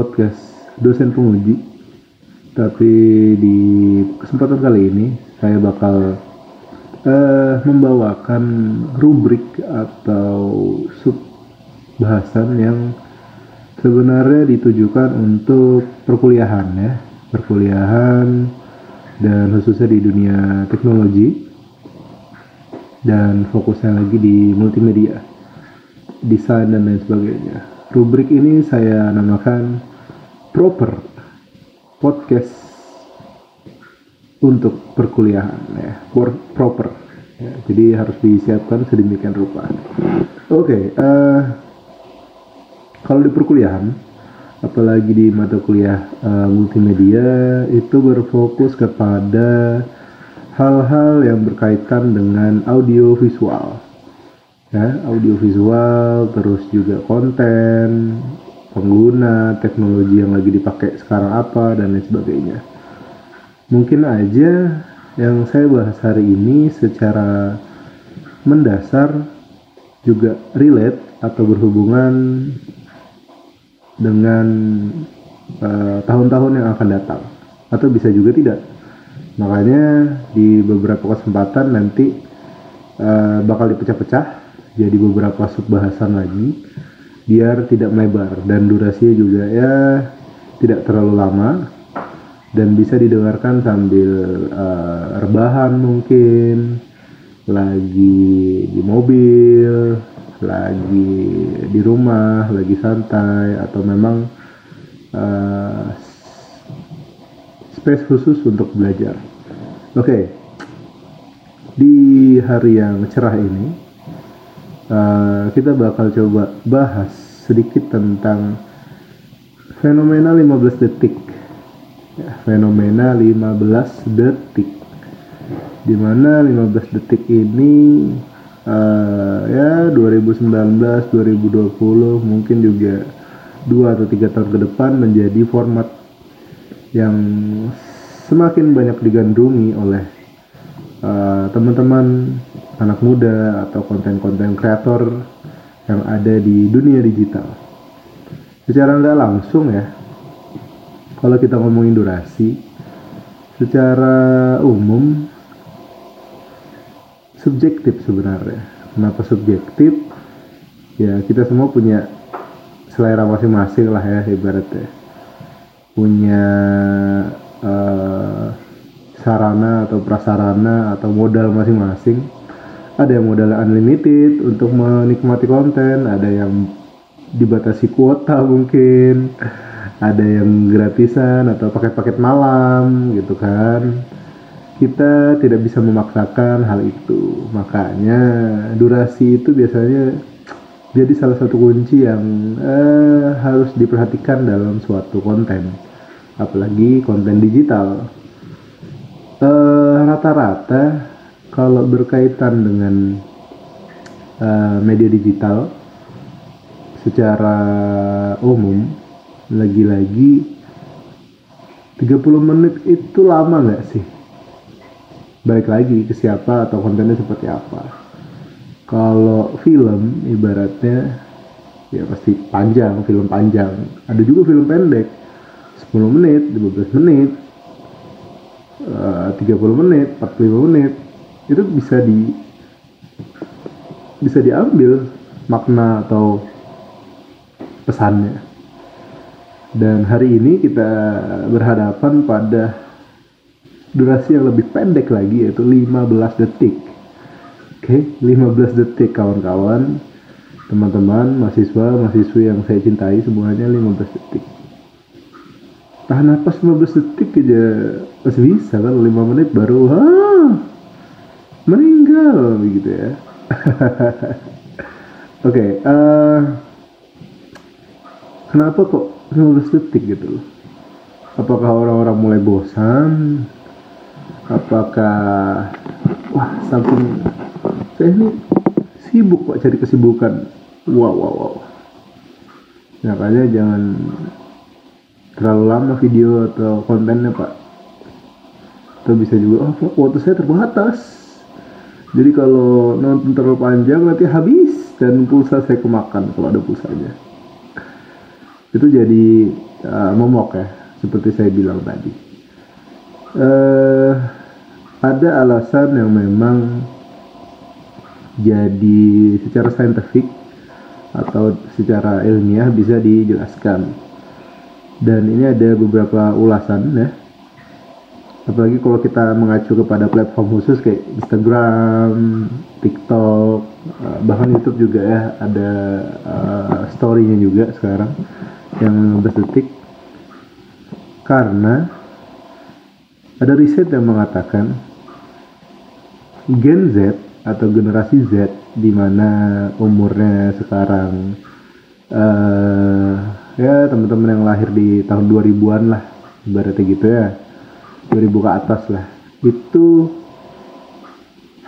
podcast dosen penguji. Tapi di kesempatan kali ini saya bakal uh, membawakan rubrik atau sub bahasan yang sebenarnya ditujukan untuk perkuliahan ya. Perkuliahan dan khususnya di dunia teknologi dan fokusnya lagi di multimedia desain dan lain sebagainya. Rubrik ini saya namakan proper podcast untuk perkuliahan ya. Proper ya, jadi harus disiapkan sedemikian rupa. Oke okay, uh, eh, kalau di perkuliahan apalagi di mata kuliah uh, multimedia itu berfokus kepada hal-hal yang berkaitan dengan audio visual. Ya audio visual terus juga konten pengguna teknologi yang lagi dipakai sekarang apa dan lain sebagainya. Mungkin aja yang saya bahas hari ini secara mendasar juga relate atau berhubungan dengan eh, tahun-tahun uh, yang akan datang. Atau bisa juga tidak. Makanya di beberapa kesempatan nanti uh, bakal dipecah-pecah jadi beberapa sub bahasan lagi biar tidak melebar. Dan durasinya juga ya tidak terlalu lama. Dan bisa didengarkan sambil uh, rebahan mungkin. Lagi di mobil lagi di rumah lagi santai atau memang uh, space khusus untuk belajar. Oke. Okay. di hari yang cerah ini uh, kita bakal coba bahas sedikit tentang fenomena 15 detik. Ya, fenomena 15 detik. Di mana 15 detik ini uh, ya 2019 2020 mungkin juga dua atau tiga tahun ke depan menjadi format yang semakin banyak digandrungi oleh uh, teman-teman anak muda atau konten-konten kreator yang ada di dunia digital. Secara nggak langsung ya, kalau kita ngomongin durasi, secara umum subjektif sebenarnya. Kenapa subjektif? Ya kita semua punya selera masing-masing lah ya ibaratnya. Punya uh, sarana atau prasarana atau modal masing-masing. Ada yang modal unlimited untuk menikmati konten ada yang dibatasi kuota mungkin ada yang gratisan atau paket-paket malam gitu kan. Kita tidak bisa memaksakan hal itu. Makanya durasi itu biasanya jadi salah satu kunci yang eh, harus diperhatikan dalam suatu konten. Apalagi konten digital rata-rata kalau berkaitan dengan uh, media digital secara umum lagi-lagi 30 menit itu lama nggak sih? Balik lagi ke siapa atau kontennya seperti apa. Kalau film ibaratnya ya pasti panjang film panjang. Ada juga film pendek 10 menit 15 menit uh, 30 menit 45 menit itu bisa di bisa diambil makna atau pesannya. Dan hari ini kita berhadapan pada durasi yang lebih pendek lagi yaitu 15 detik. Oke okay, 15 detik kawan-kawan. Teman-teman mahasiswa mahasiswi yang saya cintai semuanya 15 detik tahan napas 15 detik aja. Masih bisa kan 5 menit baru ah meninggal begitu ya. Oke okay, uh, eh, kenapa kok 15 detik gitu? Apakah orang-orang mulai bosan? Apakah wah saking saya ini sibuk kok cari kesibukan. Wow wow wow makanya jangan terlalu lama video atau kontennya pak. Atau bisa juga oh waktu saya terbatas. Jadi kalau nonton terlalu panjang nanti habis dan pulsa saya kemakan kalau ada pulsanya. itu jadi uh, momok ya seperti saya bilang tadi. Uh, ada alasan yang memang jadi secara saintifik atau secara ilmiah bisa dijelaskan dan ini ada beberapa ulasan ya. Apalagi kalau kita mengacu kepada platform khusus kayak Instagram, TikTok, eh, bahkan YouTube juga ya ada uh, story-nya juga sekarang yang 15 detik karena ada riset yang mengatakan Gen Z atau generasi Z di mana umurnya sekarang uh, ya teman-teman yang lahir di tahun 2000-an lah ibaratnya gitu ya. 2000 ke atas lah. Itu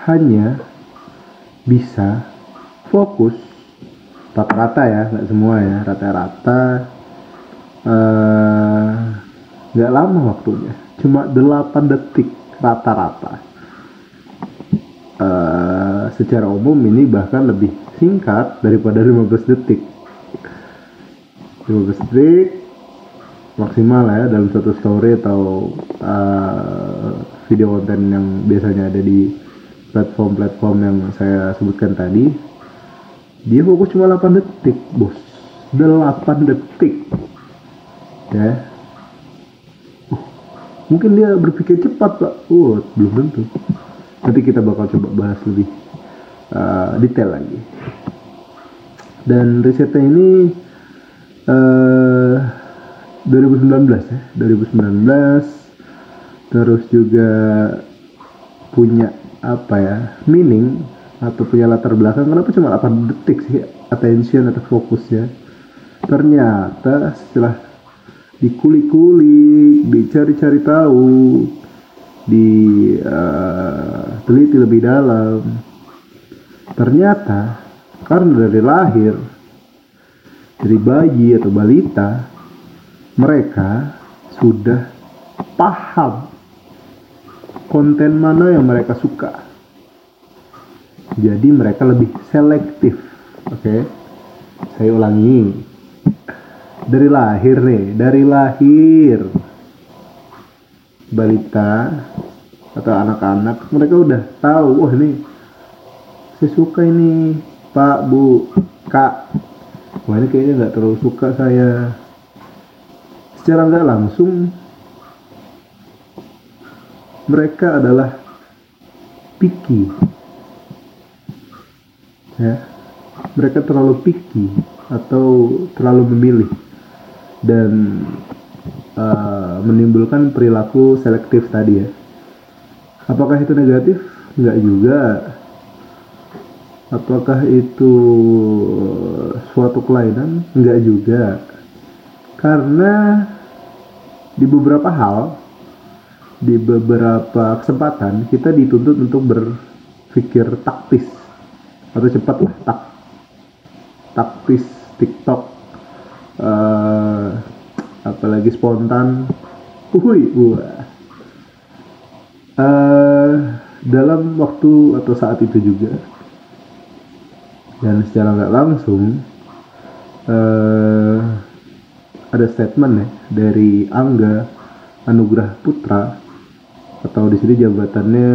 hanya bisa fokus rata-rata ya nggak semua ya rata-rata eh, nggak uh, lama waktunya. Cuma 8 detik rata-rata. Uh, secara umum ini bahkan lebih singkat daripada 15 detik 15 detik maksimal ya dalam satu story atau uh, video konten yang biasanya ada di platform-platform yang saya sebutkan tadi dia fokus cuma 8 detik bos. 8 detik. Ya. Uh, mungkin dia berpikir cepat pak. Uh, belum tentu. Nanti kita bakal coba bahas lebih uh, detail lagi. Dan risetnya ini uh, 2019 ya 2019 terus juga punya apa ya meaning atau punya latar belakang. Kenapa cuma 8 detik sih attention atau fokusnya? Ternyata setelah dikulik-kulik dicari-cari tahu di uh, teliti lebih dalam ternyata karena dari lahir dari bayi atau balita mereka sudah paham konten mana yang mereka suka. Jadi mereka lebih selektif. Oke. Okay? Saya ulangi. Dari lahir nih, dari lahir balita atau anak-anak mereka udah tahu, wah ini saya suka ini Pak, Bu, Kak. Wah ini kayaknya nggak terlalu suka saya. Secara nggak langsung mereka adalah picky. Ya mereka terlalu picky atau terlalu memilih dan uh, menimbulkan perilaku selektif tadi ya. Apakah itu negatif? Nggak juga. Apakah itu suatu kelainan? Nggak juga. Karena di beberapa hal di beberapa kesempatan kita dituntut untuk berpikir taktis atau cepat lah tak taktis TikTok uh, apalagi spontan. Uhui wah uh, dalam waktu atau saat itu juga dan secara nggak langsung uh, ada statement ya dari Angga Anugrah Putra atau di sini jabatannya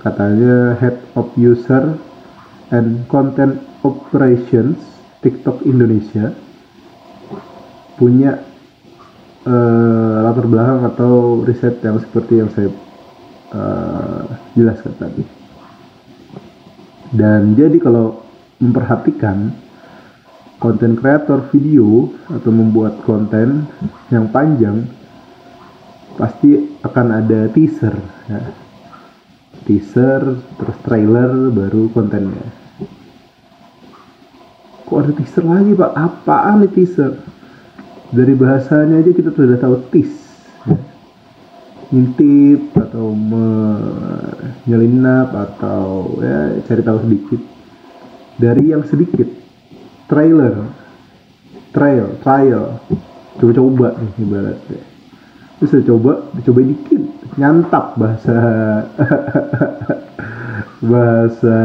katanya Head of User and Content Operations TikTok Indonesia punya uh, latar belakang atau riset yang seperti yang saya uh, jelaskan tadi. Dan jadi kalau memperhatikan konten kreator video atau membuat konten yang panjang pasti akan ada teaser ya. teaser terus trailer baru kontennya. Kok ada teaser lagi pak? Apaan nih teaser? Dari bahasanya aja kita sudah tahu tease ya. ngintip atau menyelinap atau ya cari tahu sedikit. Dari yang sedikit trailer. Trial trial. Coba-coba nih ibaratnya terus saya coba coba dikit. Nyantap bahasa bahasa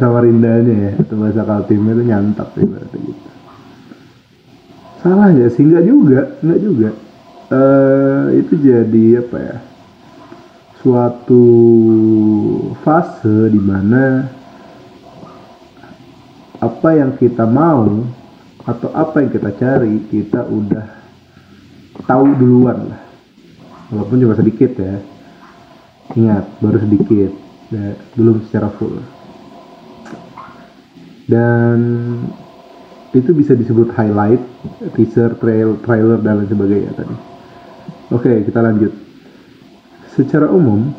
Samarindanya ya. Atau bahasa Kaltimnya itu nyantap ibaratnya gitu. Salah ya sih? Nggak juga nggak juga. Uh, itu jadi apa ya? Suatu fase di mana apa yang kita mau atau apa yang kita cari kita udah tahu duluan lah walaupun cuma sedikit ya ingat baru sedikit ya, belum secara full dan itu bisa disebut highlight, teaser, trail, trailer dan lain sebagainya tadi. Oke, kita lanjut. Secara umum,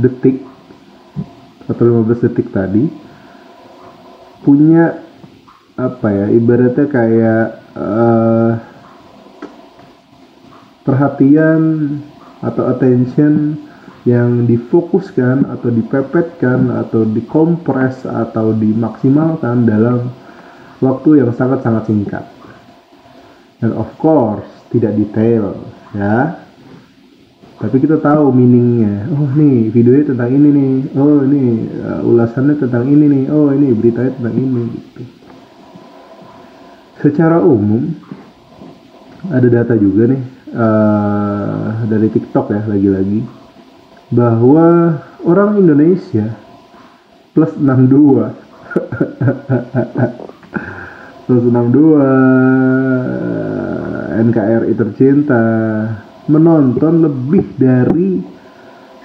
detik atau 15 detik tadi punya apa ya ibaratnya kayak uh, perhatian atau attention yang difokuskan atau dipepetkan atau dikompres atau dimaksimalkan dalam waktu yang sangat-sangat singkat. Dan of course tidak detail ya. Tapi kita tahu meaningnya. Oh nih videonya tentang ini nih. Oh ini uh, ulasannya tentang ini nih. Oh ini beritanya tentang ini gitu. Secara umum ada data juga nih uh, dari TikTok ya lagi-lagi bahwa orang Indonesia plus 62 plus 62 NKRI tercinta menonton lebih dari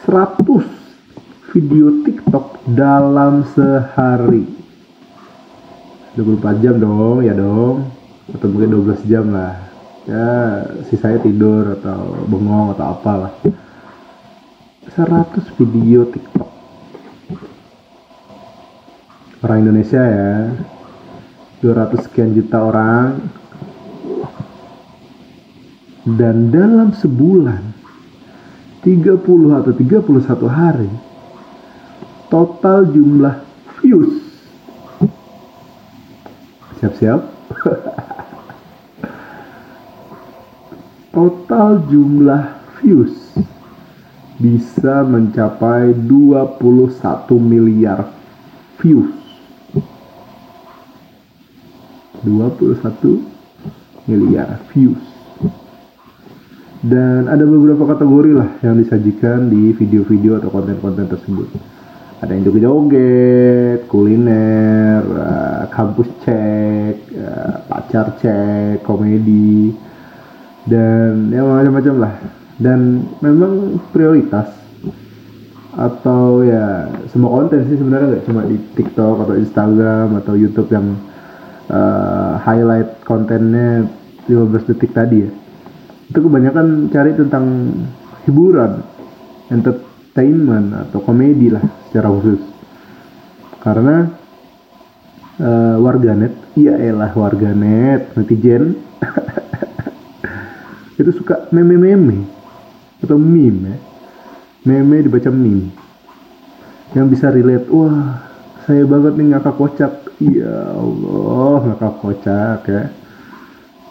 100 video TikTok dalam sehari. 24 jam dong ya dong. Atau mungkin 12 jam lah. Ya sisanya tidur atau bengong atau apalah. 100 video TikTok. Orang Indonesia ya. 200 sekian juta orang dan dalam sebulan 30 atau 31 hari total jumlah views. Siap-siap? Total jumlah views bisa mencapai 21 miliar views. 21 miliar views dan ada beberapa kategori lah yang disajikan di video-video atau konten-konten tersebut. Ada yang joget-joget, kuliner, uh, kampus cek, uh, pacar cek, komedi, dan ya macam-macam lah. Dan memang prioritas atau ya semua konten sih sebenarnya nggak cuma di TikTok atau Instagram atau YouTube yang uh, highlight kontennya 15 detik tadi ya itu kebanyakan cari tentang hiburan entertainment atau komedi lah secara khusus. Karena uh, warganet iya elah warganet netizen itu suka meme-meme atau meme ya meme dibaca meme yang bisa relate wah saya banget nih ngakak kocak. Ya Allah ngakak kocak ya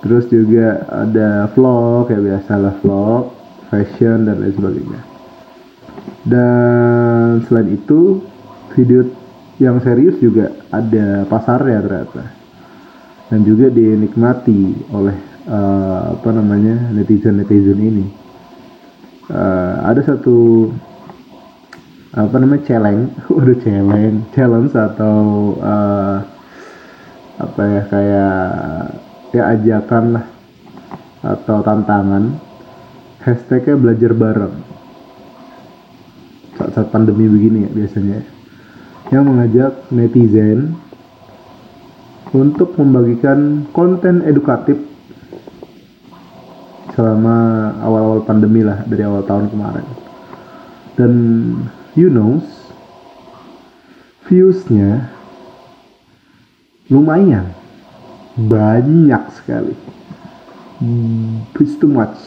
terus juga ada vlog kayak biasalah vlog fashion dan lain sebagainya. Dan selain itu video yang serius juga ada pasarnya ternyata. Dan juga dinikmati oleh uh, apa namanya netizen netizen ini. Uh, ada satu apa namanya challenge udah challenge challenge atau uh, apa ya kayak ya ajakan lah atau tantangan hashtagnya belajar bareng. Saat-saat pandemi begini ya biasanya yang mengajak netizen untuk membagikan konten edukatif selama awal-awal pandemi lah dari awal tahun kemarin. Dan you know viewsnya lumayan banyak sekali. Hmm, it's too much.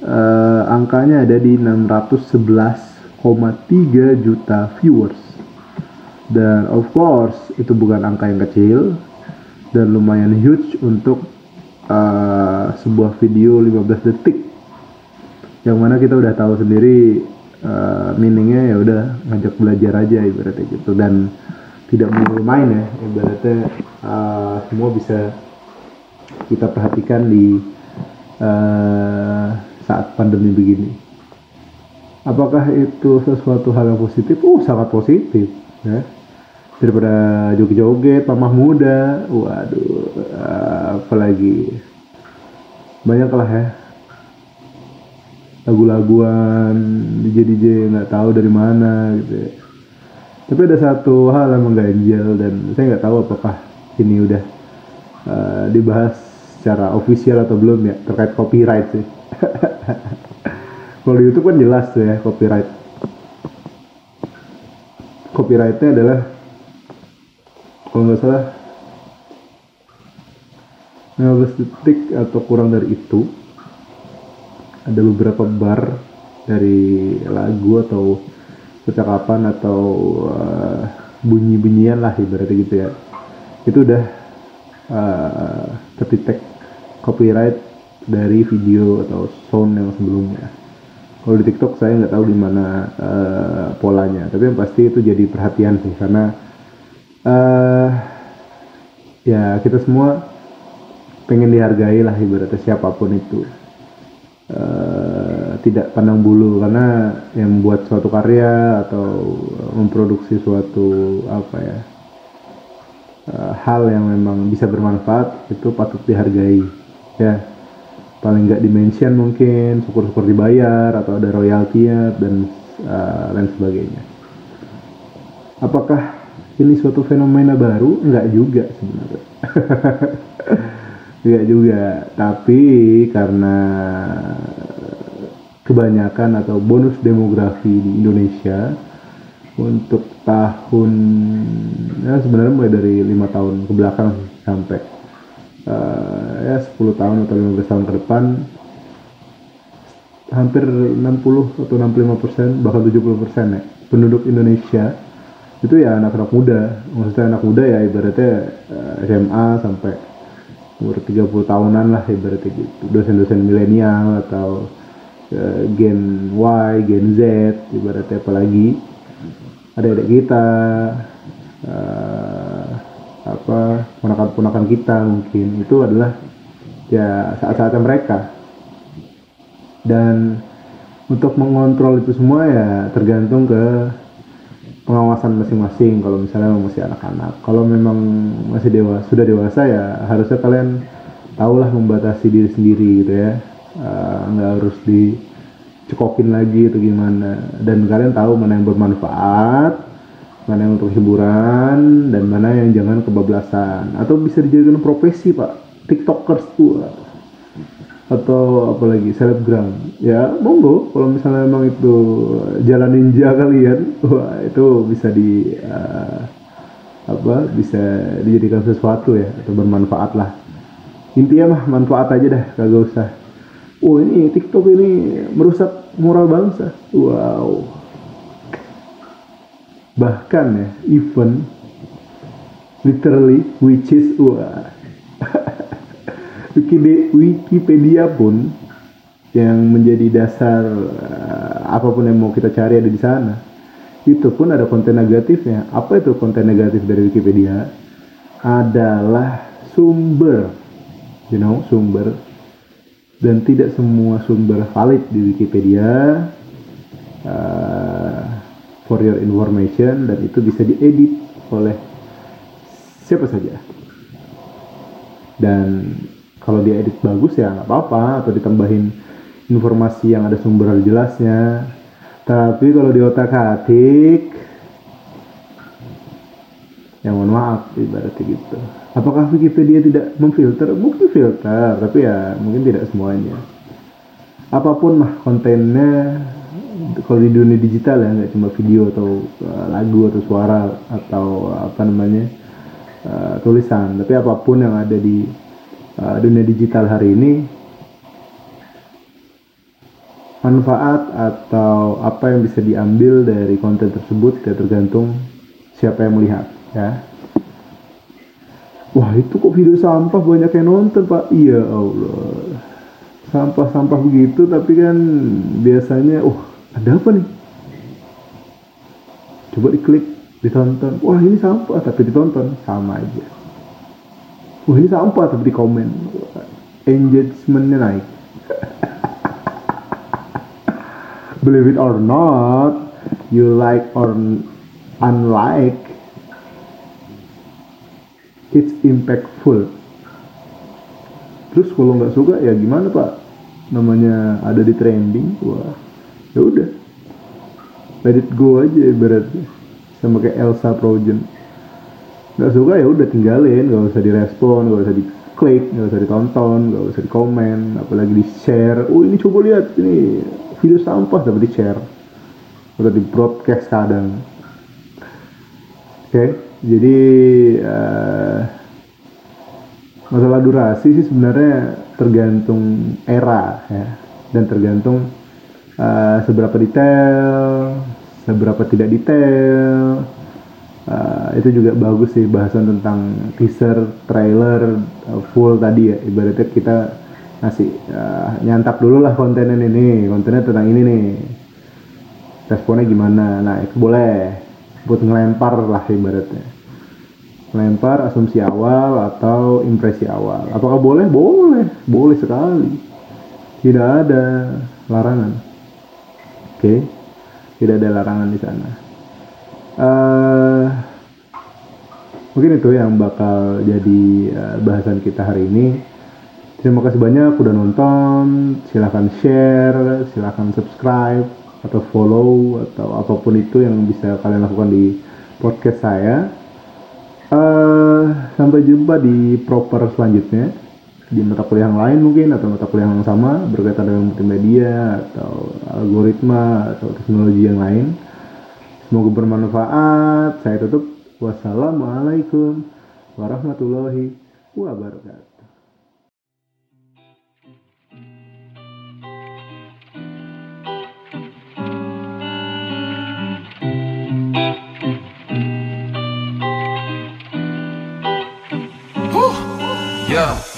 Uh, angkanya ada di 611,3 juta viewers. Dan of course itu bukan angka yang kecil dan lumayan huge untuk uh, sebuah video 15 detik. Yang mana kita udah tahu sendiri uh, meaningnya ya udah ngajak belajar aja ibaratnya gitu. Dan tidak perlu main ya ibaratnya uh, semua bisa kita perhatikan di uh, saat pandemi begini. Apakah itu sesuatu hal yang positif? Oh, sangat positif. Ya. Daripada joget-joget, mamah muda, waduh, uh, apalagi banyak lah ya lagu-laguan DJ DJ nggak tahu dari mana gitu ya. Tapi ada satu hal yang mengganjal dan saya nggak tahu apakah ini udah uh, dibahas secara official atau belum ya terkait copyright sih. Kalau di YouTube kan jelas tuh ya copyright. Copyrightnya adalah kalau nggak salah 15 detik atau kurang dari itu ada beberapa bar dari lagu atau percakapan atau uh, bunyi-bunyian lah ibaratnya gitu ya. Itu udah uh, terdetek copyright dari video atau sound yang sebelumnya. Kalau di TikTok saya nggak tahu gimana uh, polanya. Tapi yang pasti itu jadi perhatian sih karena uh, ya kita semua pengen dihargai lah ibaratnya siapa pun itu tidak pandang bulu karena yang membuat suatu karya atau memproduksi suatu apa ya uh, hal yang memang bisa bermanfaat itu patut dihargai. Ya paling nggak dimention mungkin syukur-syukur dibayar atau ada royaltinya dan uh, lain sebagainya. Apakah ini suatu fenomena baru? Enggak juga sebenarnya. Enggak juga, tapi karena kebanyakan atau bonus demografi di Indonesia untuk tahun ya sebenarnya mulai dari lima tahun ke belakang sampai uh, ya 10 tahun atau 15 tahun ke depan hampir 60 atau 65 persen bahkan 70 persen ya penduduk Indonesia. Itu ya anak-anak muda maksudnya anak muda ya ibaratnya uh, eh, SMA sampai umur 30 tahunan lah ibaratnya gitu dosen-dosen milenial atau uh, gen Y, gen Z ibaratnya apalagi ada adik kita uh, apa ponakan-ponakan kita mungkin. Itu adalah ya saat-saatnya mereka. Dan untuk mengontrol itu semua ya tergantung ke pengawasan masing-masing. Kalau misalnya masih anak-anak. Kalau memang masih dewasa sudah dewasa ya harusnya kalian tahulah membatasi diri sendiri gitu ya uh, nggak harus dicekokin lagi atau gimana. Dan kalian tahu mana yang bermanfaat mana yang untuk hiburan dan mana yang jangan kebablasan. Atau bisa dijadikan profesi pak. Tiktokers tuh atau apalagi selebgram. Ya monggo. Kalau misalnya memang itu jalan ninja kalian wah itu bisa di uh, apa bisa dijadikan sesuatu ya atau bermanfaat lah. Intinya mah manfaat aja dah kagak usah oh ini TikTok ini merusak moral bangsa. Wow. Bahkan ya even literally which is wah. Wikipedia pun yang menjadi dasar uh, apa pun yang mau kita cari ada di sana itu pun ada konten negatifnya. Apa itu konten negatif dari Wikipedia? Adalah sumber. You know sumber dan tidak semua sumber valid di Wikipedia uh, for your information dan itu bisa diedit oleh siapa saja. Dan kalau dia edit bagus ya nggak apa-apa atau ditambahin informasi yang ada sumber jelasnya. Tapi kalau di otak atik ya mohon maaf ibaratnya gitu. Apakah Wikipedia tidak memfilter? Mungkin filter tapi ya mungkin tidak semuanya. Apa pun mah kontennya kalau di dunia digital ya nggak cuma video atau uh, lagu atau suara atau apa namanya uh, tulisan. Tapi apa pun yang ada di uh, dunia digital hari ini manfaat atau apa yang bisa diambil dari konten tersebut ya tergantung siapa yang melihat ya. Wah itu kok video sampah? Banyak yang nonton pak. Iya Allah. Sampah-sampah begitu tapi kan biasanya oh ada apa nih? Coba diklik ditonton. Wah ini sampah tapi ditonton. Sama aja. Wah ini sampah tapi di komen. Engagementnya naik. Believe it or not you like or unlike it's impactful. Terus kalau nggak suka ya gimana pak? Namanya ada di trending wah ya udah. Let it go aja ibaratnya sama kayak Elsa Projen. Nggak suka ya udah tinggalin nggak usah direspon nggak usah diklik nggak usah ditonton nggak usah dikomen apalagi di share oh ini coba lihat ini video sampah tapi di share atau di broadcast kadang. Oke? okay? Jadi uh, masalah durasi sih sebenarnya tergantung era ya. Dan tergantung uh, seberapa detail seberapa tidak detail. Uh, itu juga bagus sih bahasan tentang teaser trailer uh, full tadi ya. Ibaratnya kita ngasih uh, nyantap dulu lah kontennya ini kontennya tentang ini nih. Responnya gimana? Nah itu boleh buat ngelempar lah ibaratnya lempar asumsi awal atau impresi awal. Apakah boleh? Boleh, boleh sekali. Tidak ada larangan. Oke, okay? tidak ada larangan di sana. Uh, mungkin itu yang bakal jadi uh, bahasan kita hari ini. Terima kasih banyak udah nonton. Silahkan share, silahkan subscribe atau follow atau apa pun itu yang bisa kalian lakukan di podcast saya Uh, sampai jumpa di proper selanjutnya di mata kuliah yang lain mungkin atau mata kuliah yang sama berkaitan dengan multimedia atau algoritma atau teknologi yang lain. Semoga bermanfaat. Saya tutup. Wassalamualaikum warahmatullahi wabarakatuh. go.